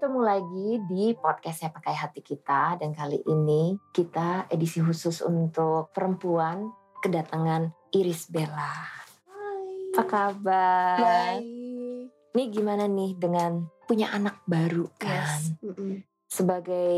Ketemu lagi di podcastnya Pakai Hati Kita dan kali ini kita edisi khusus untuk perempuan kedatangan Iris Bella. Hai. Apa kabar? Baik. Nih gimana nih dengan punya anak baru kan? Yes. Mm-mm. Sebagai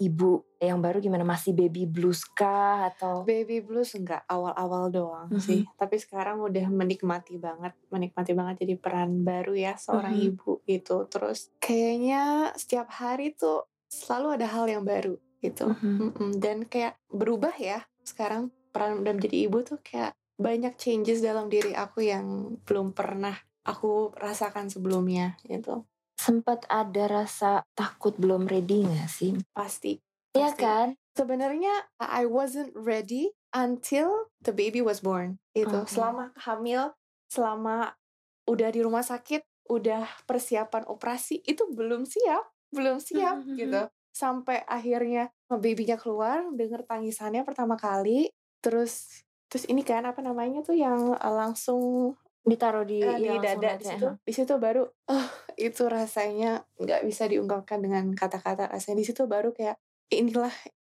ibu yang baru gimana? Masih baby blues kah atau? Baby blues enggak awal-awal doang Mhm. sih, tapi sekarang udah menikmati banget, menikmati banget jadi peran baru ya seorang Mhm. ibu gitu. Terus kayaknya setiap hari tuh selalu ada hal yang baru gitu. Mhm. Mm-mm. Dan kayak berubah ya sekarang peran udah menjadi ibu tuh kayak banyak changes dalam diri aku yang belum pernah aku rasakan sebelumnya gitu. Sempat ada rasa takut belum ready gak sih? Pasti. Iya kan? Sebenarnya I wasn't ready until the baby was born. Itu Oke. selama hamil, selama udah di rumah sakit, udah persiapan operasi itu belum siap, belum siap Mhm. gitu. Sampai akhirnya babynya keluar, denger tangisannya pertama kali, terus terus ini kan apa namanya tuh yang eh, langsung Ditaruh di, eh, di dada di situ, di situ baru oh itu rasanya nggak bisa diungkapkan dengan kata-kata rasanya di situ baru kayak inilah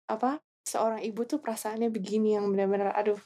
apa seorang ibu tuh perasaannya begini yang benar-benar aduh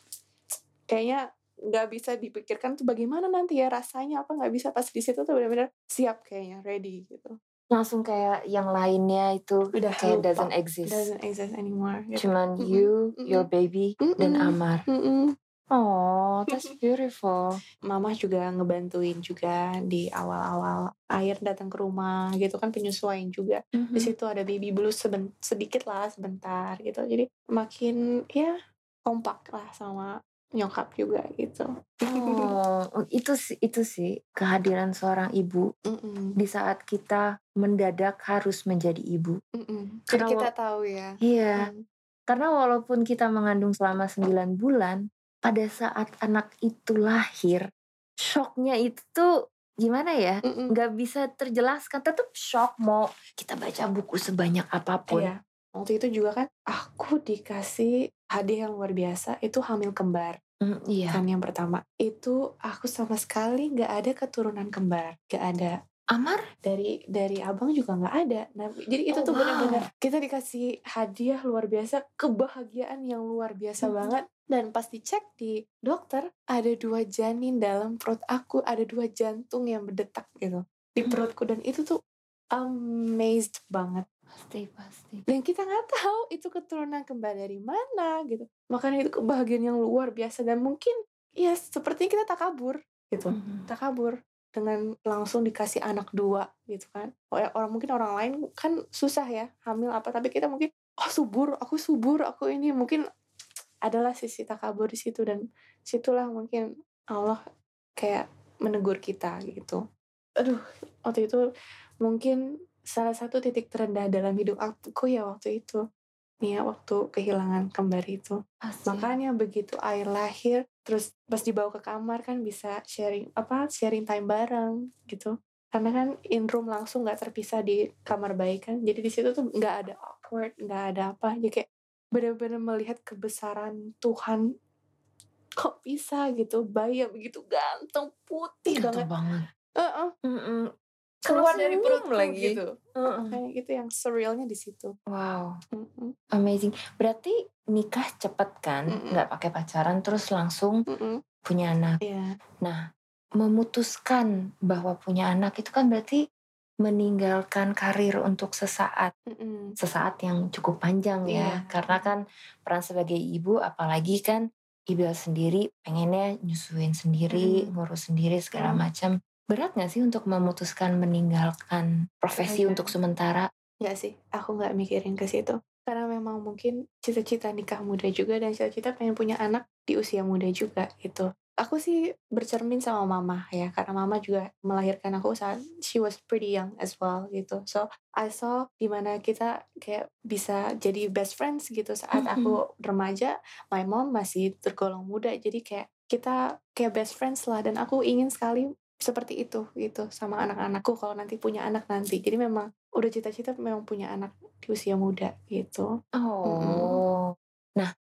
kayaknya nggak bisa dipikirkan tuh bagaimana nanti ya rasanya apa nggak bisa pas di situ tuh benar-benar siap kayaknya ready gitu Langsung kayak yang lainnya itu Udah kayak lupa. doesn't exist. doesn't exist anymore gitu. Cuman you, mm-mm. your baby, dan Mm-mm, Amar. mm-mm. Oh, that's beautiful. Mama juga ngebantuin juga di awal-awal air datang ke rumah gitu kan penyesuaian juga di Mhm. situ ada baby blues seben- sedikit lah sebentar gitu jadi makin ya kompak lah sama nyokap juga gitu Oh, itu sih itu sih kehadiran seorang ibu Mm-mm, di saat kita mendadak harus menjadi ibu. mm-mm. jadi Karena kita tahu ya Iya, Mm, karena walaupun kita mengandung selama 9 bulan, pada saat anak itu lahir, shocknya itu tuh gimana ya? Nggak bisa terjelaskan, tetap shock mau kita baca buku sebanyak apa pun. Iya. waktu itu juga kan aku dikasih hadiah yang luar biasa itu hamil kembar Mm, iya. kan yang pertama itu aku sama sekali nggak ada keturunan kembar nggak ada Amar? dari dari abang juga nggak ada nah jadi itu Oh, tuh wow. benar-benar kita dikasih hadiah luar biasa kebahagiaan yang luar biasa Mhm. banget dan pas dicek di dokter ada dua janin dalam perut aku ada dua jantung yang berdetak gitu di Mhm. perutku. Dan itu tuh amazed banget. Pasti, pasti. dan kita nggak tahu itu keturunan kembar dari mana gitu. Makanya itu kebahagiaan yang luar biasa. Dan mungkin ya sepertinya kita tak kabur gitu. Mhm. tak kabur dengan langsung dikasih anak dua gitu kan. Ya, orang mungkin orang lain kan susah ya hamil apa. Tapi kita mungkin oh subur aku subur aku ini. Mungkin adalah sisi takabur di situ dan situlah mungkin Allah kayak menegur kita gitu. Aduh waktu itu mungkin salah satu titik terendah dalam hidup aku ya waktu itu. Nih ya waktu kehilangan kembar itu. Pasti. makanya begitu air lahir terus pas dibawa ke kamar kan bisa sharing apa sharing time bareng gitu. Karena kan in room langsung nggak terpisah di kamar bayi kan. Jadi di situ tuh nggak ada awkward nggak ada apa. Jadi kayak benar-benar melihat kebesaran Tuhan kok bisa gitu bayi yang begitu ganteng putih Ganteng banget banget. Heeh, Mm-mm. keluar dari perutku lagi. gitu Heeh. kayak gitu yang surrealnya di situ Wow, Mm-mm, amazing. Berarti nikah cepet kan? Nggak pakai pacaran terus langsung mm-mm, punya anak. iya Nah, memutuskan bahwa punya anak itu kan berarti meninggalkan karir untuk sesaat. mm-mm, Sesaat yang cukup panjang ya. Iya. Karena kan peran sebagai ibu apalagi kan ibu sendiri pengennya nyusuin sendiri, Mm. ngurus sendiri segala Mm. macam. Berat gak sih untuk memutuskan meninggalkan profesi Iya. untuk sementara? Nggak sih, aku nggak mikirin ke situ. Karena memang mungkin cita-cita nikah muda juga dan cita-cita pengen punya anak di usia muda juga gitu. Aku sih bercermin sama mama ya, karena mama juga melahirkan aku saat she was pretty young as well gitu. So I saw di mana kita kayak bisa jadi best friends gitu saat aku remaja, my mom masih tergolong muda, jadi kayak kita kayak best friends lah dan aku ingin sekali seperti itu gitu sama anak-anakku kalau nanti punya anak nanti. Jadi memang udah cita-cita memang punya anak di usia muda gitu. Oh. Nah,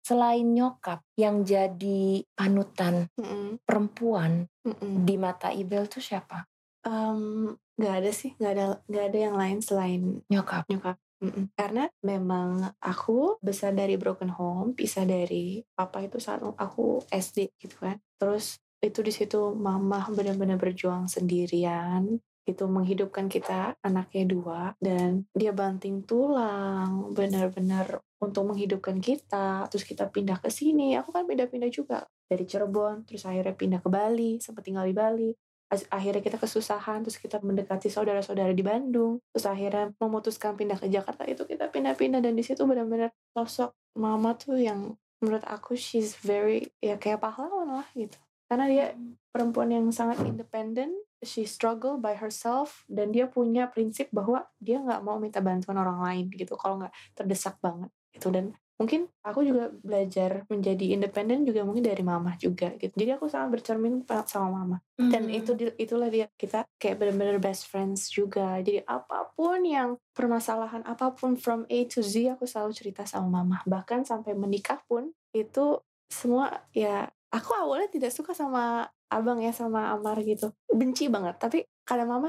selain nyokap yang jadi panutan Mm-mm, perempuan mm-mm. di mata Ibel tuh siapa? Em, nggak ada sih, nggak ada nggak ada yang lain selain Nyokap. nyokap. Mm-mm. Karena memang aku besar dari broken home, pisah dari papa itu saat aku SD gitu kan. Terus itu di situ mama benar-benar berjuang sendirian itu menghidupkan kita anaknya dua dan dia banting tulang benar-benar untuk menghidupkan kita terus kita pindah ke sini. Aku kan pindah-pindah juga dari Cirebon terus akhirnya pindah ke Bali sempat tinggal di Bali. Akhirnya kita kesusahan terus kita mendekati saudara-saudara di Bandung. Terus akhirnya memutuskan pindah ke Jakarta itu kita pindah-pindah. Dan di situ benar-benar sosok mama tuh yang menurut aku she's very ya kayak pahlawan lah gitu. Karena dia perempuan yang sangat independen she struggle by herself dan dia punya prinsip bahwa dia nggak mau minta bantuan orang lain gitu kalau nggak terdesak banget gitu. Dan mungkin aku juga belajar menjadi independen juga mungkin dari mama juga gitu. Jadi aku sangat bercermin sama mama dan Hmm. itu itulah dia kita kayak benar-benar best friends juga. Jadi apa pun yang permasalahan apa pun from A to Z aku selalu cerita sama mama bahkan sampai menikah pun itu semua ya aku awalnya tidak suka sama abang ya sama Amar gitu. Benci banget tapi karena mama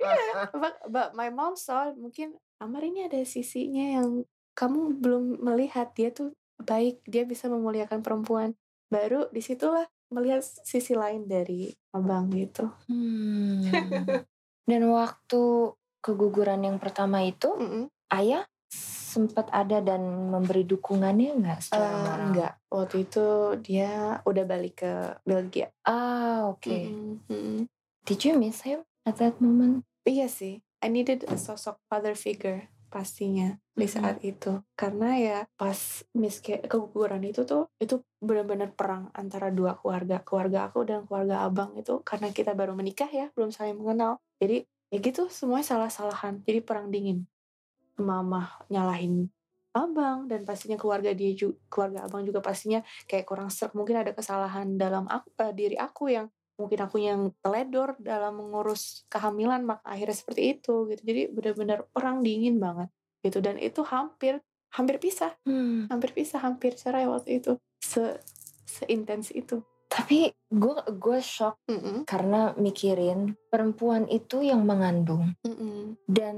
yeah, but, but my mom saw mungkin Amar ini ada sisinya yang kamu belum melihat dia tuh baik dia bisa memuliakan perempuan baru di situlah melihat sisi lain dari abang gitu Hmm. Dan waktu keguguran yang pertama itu, Mm-mm. ayah sempat ada dan memberi dukungannya nggak secara moral? enggak waktu itu dia udah balik ke Belgia Ah, oke. Mm-mm, mm-mm. Did you miss him at that moment? Iya sih, I needed a sosok father figure pastinya di saat itu. Karena ya pas miske keguguran itu tuh itu benar-benar perang antara dua keluarga. Keluarga aku dan keluarga abang itu karena kita baru menikah ya belum saling mengenal. Jadi ya gitu semuanya salah-salahan. Jadi perang dingin. Mama nyalahin abang dan pastinya keluarga dia juga keluarga abang juga pastinya kayak kurang serk mungkin ada kesalahan dalam aku, eh, diri aku yang mungkin aku yang teledor dalam mengurus kehamilan maka akhirnya seperti itu gitu jadi benar-benar perang dingin banget gitu dan itu hampir hampir pisah Hmm. hampir pisah hampir cerai waktu itu se seintens itu Tapi gue gue shock Mm-mm, karena mikirin perempuan itu yang mengandung mm-mm, dan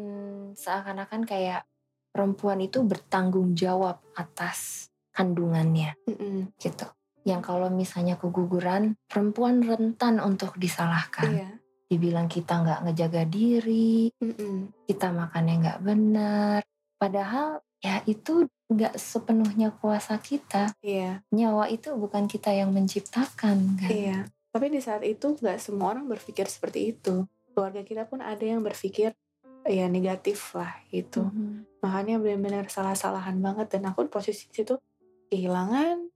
seakan-akan kayak perempuan itu bertanggung jawab atas kandungannya mm-mm. gitu. Yang kalau misalnya keguguran, perempuan rentan untuk disalahkan. iya Dibilang kita nggak ngejaga diri, mm-mm. kita makannya nggak benar. Padahal ya itu nggak sepenuhnya kuasa kita. iya Nyawa itu bukan kita yang menciptakan kan. iya tapi di saat itu nggak semua orang berpikir seperti itu keluarga kita pun ada yang berpikir ya negatif lah gitu Mhm. makanya benar-benar salah-salahan banget dan aku posisi situ kehilangan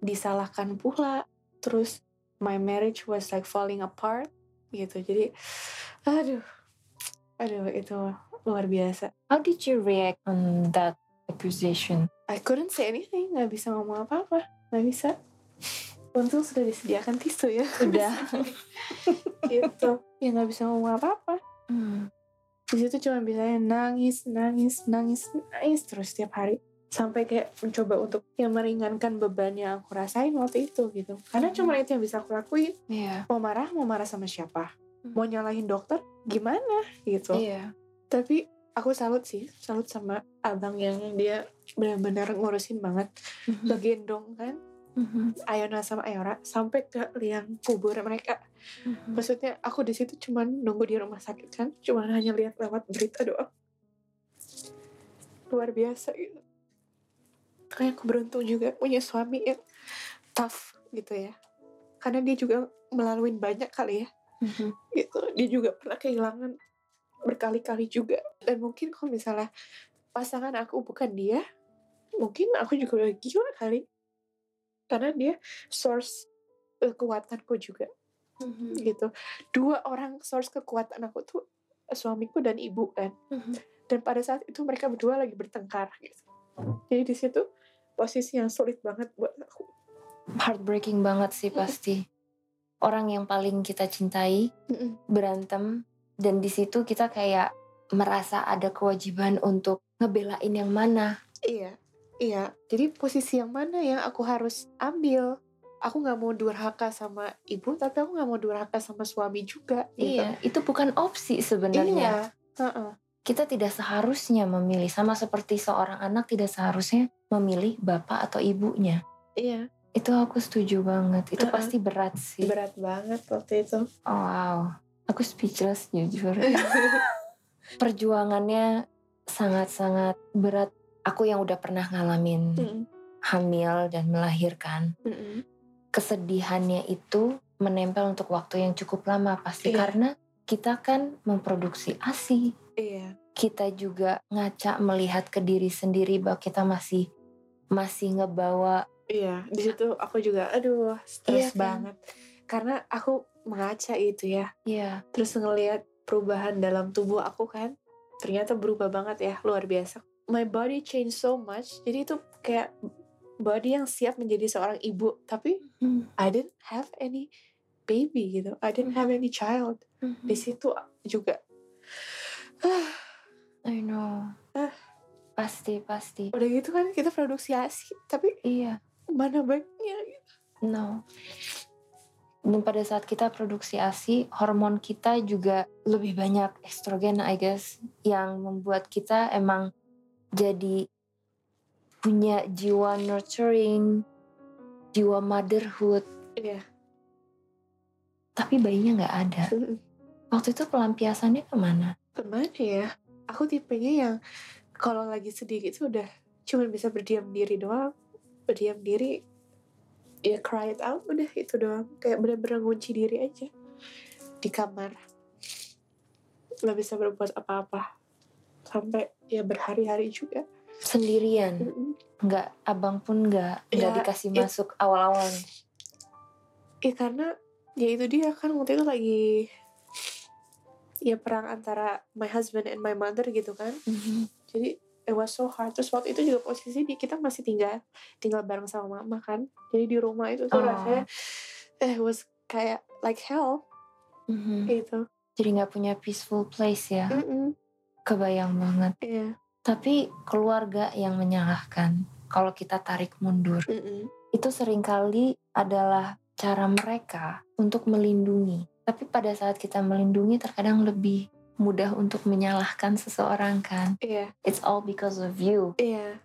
disalahkan pula terus my marriage was like falling apart gitu. Jadi aduh aduh itu luar biasa. How did you react on that accusation? I couldn't say anything nggak bisa ngomong apa-apa nggak bisa. Untung sudah disediakan tisu ya. Sudah. gitu. Ya nggak bisa ngomong apa-apa. Hmm. di situ cuma bisa nangis nangis nangis nangis terus setiap hari sampai kayak mencoba untuk yang meringankan beban yang aku rasain waktu itu gitu karena cuma itu yang bisa aku lakuin Iya. mau marah mau marah sama siapa Hmm. mau nyalahin dokter gimana gitu Iya. tapi aku salut sih salut sama abang yang dia benar-benar ngurusin banget Mhm. ngegendong kan Mhm. Ayona sama Ayora sampai ke liang kubur mereka Mhm. maksudnya aku di situ cuman nunggu di rumah sakit kan cuman hanya lihat lewat berita doang luar biasa gitu kayak aku beruntung juga punya suami yang tough gitu ya. Karena dia juga melalui banyak kali ya. Mhm. gitu. Dia juga pernah kehilangan berkali-kali juga. Dan mungkin kalau misalnya pasangan aku bukan dia mungkin aku juga udah gila kali. Karena dia source kekuatanku juga. Mhm. gitu. Dua orang source kekuatan aku tuh suamiku dan ibu kan. Mhm. dan pada saat itu mereka berdua lagi bertengkar gitu. Jadi di situ posisi yang sulit banget buat aku Heartbreaking banget sih pasti. Orang yang paling kita cintai berantem dan di situ kita kayak merasa ada kewajiban untuk ngebelain yang mana. iya iya jadi posisi yang mana yang aku harus ambil aku nggak mau durhaka sama ibu tapi aku nggak mau durhaka sama suami juga gitu. Iya, itu bukan opsi sebenarnya. Iya. Uh-uh. Kita tidak seharusnya memilih sama seperti seorang anak tidak seharusnya memilih bapak atau ibunya. Iya. Itu aku setuju banget. Itu Uh-uh. pasti berat sih. Berat banget waktu itu. Oh, wow. Aku speechless jujur. Perjuangannya sangat-sangat berat. Aku yang udah pernah ngalamin Mm-mm. hamil dan melahirkan. Mm-mm. Kesedihannya itu menempel untuk waktu yang cukup lama pasti Iya. karena kita kan memproduksi ASI. Iya. Kita juga ngaca melihat ke diri sendiri bahwa kita masih masih ngebawa Iya. Di situ aku juga, aduh, stres Iya kan? banget. Karena aku mengaca itu ya. ya Terus ngelihat perubahan dalam tubuh aku kan, ternyata berubah banget ya, luar biasa. My body changed so much. Jadi itu kayak body yang siap menjadi seorang ibu, tapi Hmm. I didn't have any baby gitu. I didn't have any child. Di situ juga I know. Ah. Pasti pasti. udah gitu kan kita produksi ASI, tapi Iya. mana baiknya gitu. No. Dan pada saat kita produksi ASI, hormon kita juga lebih banyak estrogen, I guess, yang membuat kita emang jadi punya jiwa nurturing, jiwa motherhood, Iya. tapi bayinya nggak ada. Waktu itu pelampiasannya ke mana? Ke mana ya? Aku tipenya yang kalau lagi sedih gitu udah cuma bisa berdiam diri doang. Berdiam diri, ya cry it out udah itu doang. Kayak bener-bener ngunci diri aja di kamar. Gak bisa berbuat apa-apa. Sampai ya berhari-hari juga. Sendirian, Mm-mm. nggak abang pun nggak nggak Ya, dikasih it- masuk awal-awal. Ya karena ya itu dia kan waktu itu lagi ya perang antara my husband and my mother gitu kan. jadi it was so hard terus waktu itu juga posisi di kita masih tinggal tinggal bareng sama mama kan jadi di rumah itu tuh Oh. rasanya eh was kayak like hell Mhm. gitu Jadi nggak punya peaceful place ya. Mm-mm. Kebayang banget. Iya. Tapi keluarga yang menyalahkan kalau kita tarik mundur. Mm-mm. Itu sering kali adalah cara mereka untuk melindungi. Tapi pada saat kita melindungi terkadang lebih mudah untuk menyalahkan seseorang kan. iya It's all because of you. iya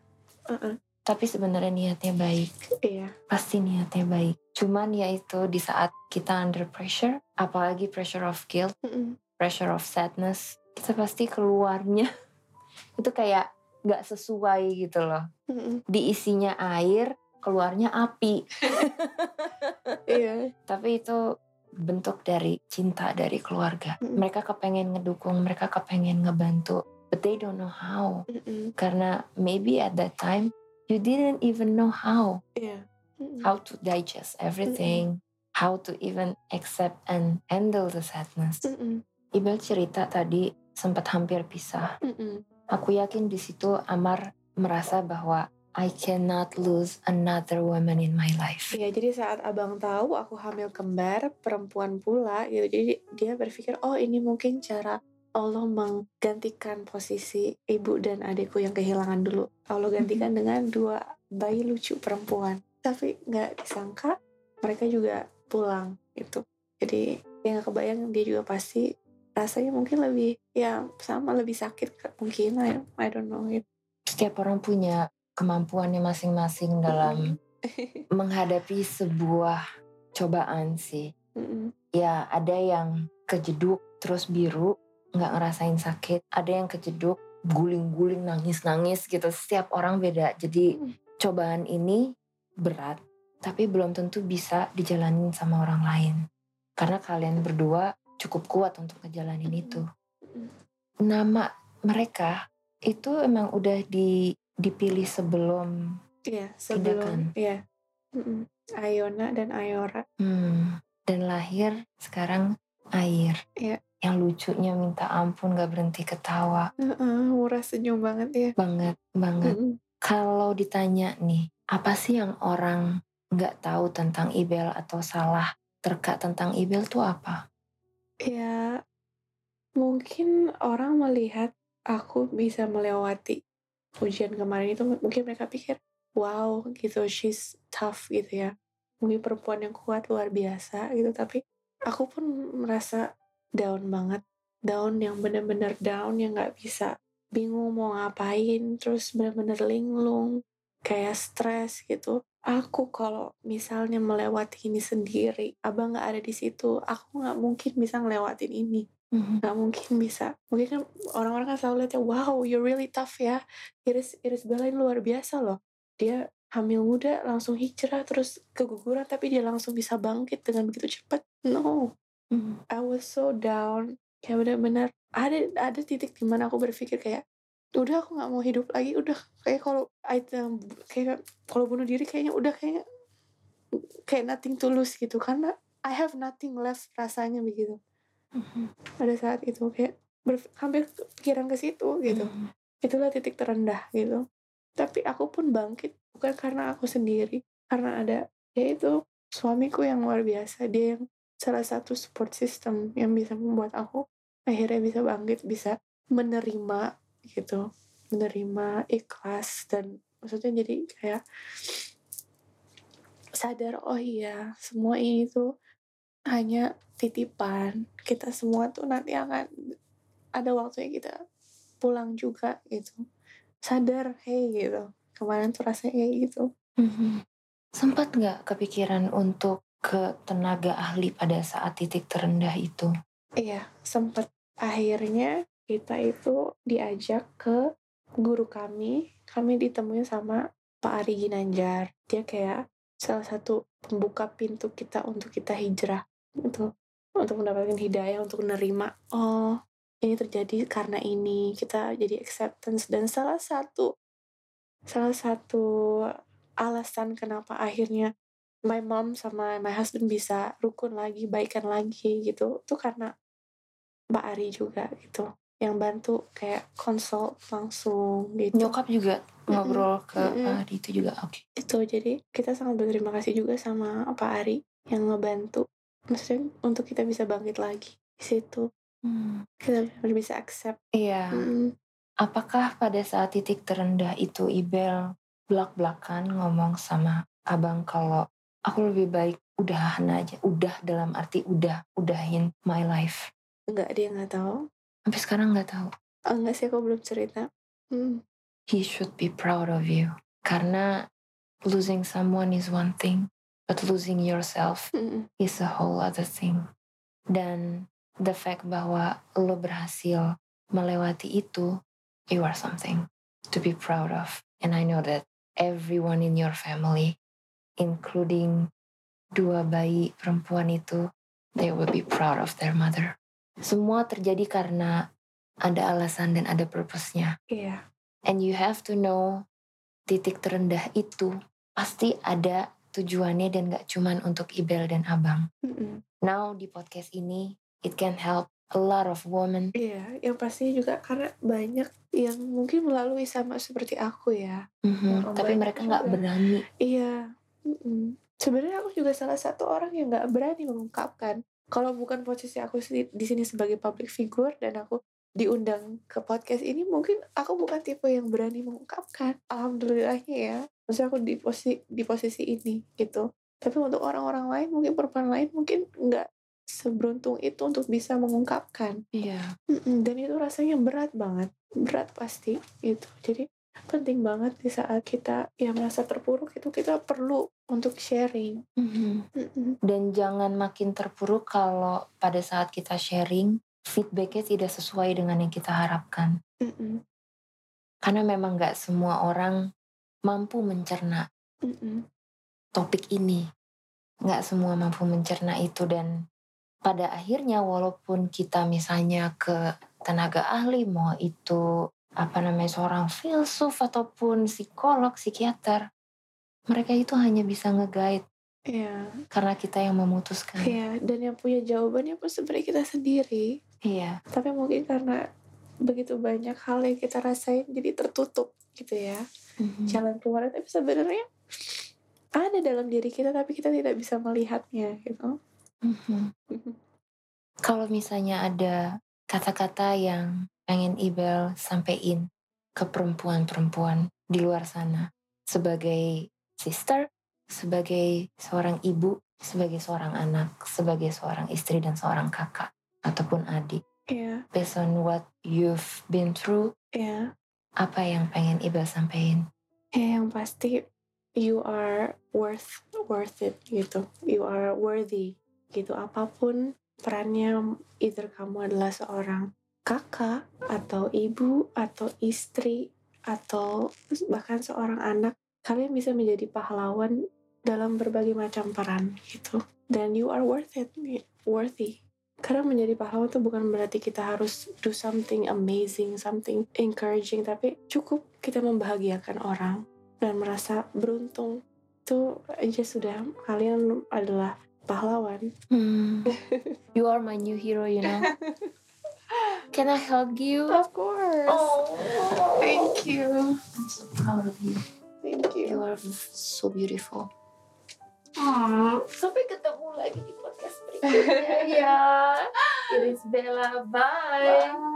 Uh-uh. Tapi sebenarnya niatnya baik. iya Pasti niatnya baik. Cuman ya itu di saat kita under pressure, apalagi pressure of guilt, Mm-mm. pressure of sadness, kita pasti keluarnya itu kayak nggak sesuai gitu loh. Mm-mm. Diisinya air, keluarnya api. iya Tapi itu bentuk dari cinta dari keluarga. Mm-mm. Mereka kepengen ngedukung, mereka kepengen ngebantu, but they don't know how. Mm-mm. Karena maybe at that time you didn't even know how iya Mm-mm. how to digest everything, how to even accept and handle the sadness. Mm-mm. Ibel cerita tadi sempat hampir pisah. Mm-mm. Aku yakin di situ Amar merasa bahwa I cannot lose another woman in my life. Iya, jadi saat abang tahu aku hamil kembar, perempuan pula gitu. Jadi dia berpikir, oh ini mungkin cara Allah menggantikan posisi ibu dan adikku yang kehilangan dulu. Allah gantikan dengan dua bayi lucu perempuan. Tapi nggak disangka mereka juga pulang gitu. Jadi yang nggak kebayang dia juga pasti rasanya mungkin lebih ya sama lebih sakit mungkin I, I don't know it. Setiap orang punya kemampuannya masing-masing dalam menghadapi sebuah cobaan sih. Mm-mm. Ya ada yang kejeduk terus biru nggak ngerasain sakit. Ada yang kejeduk guling-guling nangis-nangis gitu. Setiap orang beda. Jadi Mm. cobaan ini berat tapi belum tentu bisa dijalanin sama orang lain. Karena kalian berdua cukup kuat untuk ngejalanin Mm. itu. Mm. Nama mereka itu emang udah di dipilih sebelum Iya, Tindakan. sebelum iya. Mm-mm. Ayona dan Ayora. hmm, dan lahir sekarang air. Iya. Yang lucunya minta ampun gak berhenti ketawa. Heeh, murah senyum banget ya. Banget, banget. Mm-mm. Kalau ditanya nih, apa sih yang orang nggak tahu tentang Ibel atau salah terka tentang Ibel tuh apa? Ya, mungkin orang melihat aku bisa melewati ujian kemarin itu mungkin mereka pikir wow gitu she's tough gitu ya. Mungkin perempuan yang kuat luar biasa gitu. Tapi aku pun merasa down banget. Down yang bener-bener down yang nggak bisa bingung mau ngapain terus bener-bener linglung kayak stres gitu. Aku kalau misalnya melewati ini sendiri abang nggak ada di situ aku nggak mungkin bisa ngelewatin ini Mhm. nggak mungkin bisa. Mungkin kan orang-orang kan selalu lihat ya wow you're really tough ya. Iris Iris Bella ini luar biasa loh. Dia hamil muda langsung hijrah terus keguguran tapi dia langsung bisa bangkit dengan begitu cepat? No. Mhm. I was so down. Kayak benar-benar ada ada titik di mana aku berpikir kayak udah aku nggak mau hidup lagi. Udah. Kayak kalau item kayak kalau bunuh diri kayaknya udah kayak kayak nothing to lose gitu. Karena I have nothing left rasanya begitu Mhm. pada saat itu kayak ber- hampir pikiran ke situ gitu Mhm. itulah titik terendah gitu tapi aku pun bangkit bukan karena aku sendiri karena ada yaitu suamiku yang luar biasa dia yang salah satu support system yang bisa membuat aku akhirnya bisa bangkit bisa menerima gitu menerima ikhlas dan maksudnya jadi kayak sadar oh iya semua ini tuh hanya titipan. Kita semua tuh nanti akan ada waktunya kita pulang juga gitu. Sadar hey gitu. Kemarin tuh rasanya kayak gitu. Mhm. Sempat nggak kepikiran untuk ke tenaga ahli pada saat titik terendah itu? iya sempet akhirnya kita itu diajak ke guru kami. Kami ditemuin sama Pak Ari Ginanjar. Dia kayak salah satu pembuka pintu kita untuk kita hijrah gitu untuk mendapatkan hidayah untuk menerima oh ini terjadi karena ini kita jadi acceptance dan salah satu salah satu alasan kenapa akhirnya my mom sama my husband bisa rukun lagi baikan lagi gitu itu karena Mbak Ari juga gitu yang bantu kayak konsult langsung gitu Nyokap juga ngobrol ke Mm-mm. Pak Adi itu juga oke. itu jadi kita sangat berterima kasih juga sama Pak Ari yang ngebantu maksudnya untuk kita bisa bangkit lagi di situ Hmm. kita benar bisa accept Iya. Mm, Apakah pada saat titik terendah itu Ibel belak-belakan ngomong sama abang kalau aku lebih baik udahan aja, udah dalam arti udah, udahin my life. enggak dia nggak tahu Sampai sekarang nggak tahu. Ah, enggak sih aku belum cerita Hmm, He should be proud of you. Karena losing someone is one thing, but losing yourself mm, is a whole other thing. Dan the fact bahwa lo berhasil melewati itu, you are something to be proud of. And I know that everyone in your family, including dua bayi perempuan itu, they will be proud of their mother. Semua terjadi karena ada alasan dan ada purpose-nya. iya And you have to know titik terendah itu pasti ada tujuannya dan gak cuman untuk Ibel dan Abang. Mm-mm. Now di podcast ini, it can help a lot of women. Iya, yang pasti juga karena banyak yang mungkin melalui sama seperti aku ya. Mhm, Oh, Tapi mereka nggak berani. Iya. mm-mm. Sebenarnya aku juga salah satu orang yang nggak berani mengungkapkan. Kalau bukan posisi aku di di sini sebagai public figure dan aku diundang ke podcast ini, mungkin aku bukan tipe yang berani mengungkapkan. Alhamdulillahnya ya. Maksudnya aku di posisi di posisi ini gitu. Tapi untuk orang-orang lain, mungkin perempuan lain mungkin nggak seberuntung itu untuk bisa mengungkapkan. Iya. Mm-mm, dan itu rasanya berat banget berat pasti itu jadi penting banget di saat kita ya merasa terpuruk itu kita perlu untuk sharing Mhm. Mm-mm. Dan jangan makin terpuruk kalau pada saat kita sharing, feedbacknya tidak sesuai dengan yang kita harapkan. Mm-mm. Karena memang nggak semua orang mampu mencerna Mm-mm. topik ini. Nggak semua mampu mencerna itu dan pada akhirnya walaupun kita misalnya ke tenaga ahli mau itu apa namanya seorang filsuf ataupun psikolog, psikiater, mereka itu hanya bisa nge-guide Iya, karena kita yang memutuskan. iya dan yang punya jawabannya pun sebenarnya kita sendiri Iya. tapi mungkin karena begitu banyak hal yang kita rasain jadi tertutup gitu ya Mhm. jalan keluar tapi sebenarnya ada dalam diri kita tapi kita tidak bisa melihatnya gitu Mhm. Kalau misalnya ada kata-kata yang pengen Ibel sampein ke perempuan-perempuan di luar sana sebagai sister, sebagai seorang ibu, sebagai seorang anak, sebagai seorang istri dan seorang kakak ataupun adik. Iya, Based on what you've been through, iya. Apa yang pengen Iba sampaikan? Ya yang pasti you are worth worth it gitu. You are worthy gitu. Apa pun perannya, either kamu adalah seorang kakak atau ibu atau istri atau bahkan seorang anak, kalian bisa menjadi pahlawan dalam berbagai macam peran gitu. Dan you are worth it, worthy. Karena menjadi pahlawan itu bukan berarti kita harus do something amazing, something encouraging, tapi cukup kita membahagiakan orang dan merasa beruntung. Itu aja sudah kalian adalah pahlawan. Hmm. you are my new hero, you know. Can I hug you? Of course. Oh, Thank you. I'm so proud of you. Thank You you. are so beautiful. Hmm. Sampai ketemu lagi di podcast berikutnya ya. Iris Bella, bye.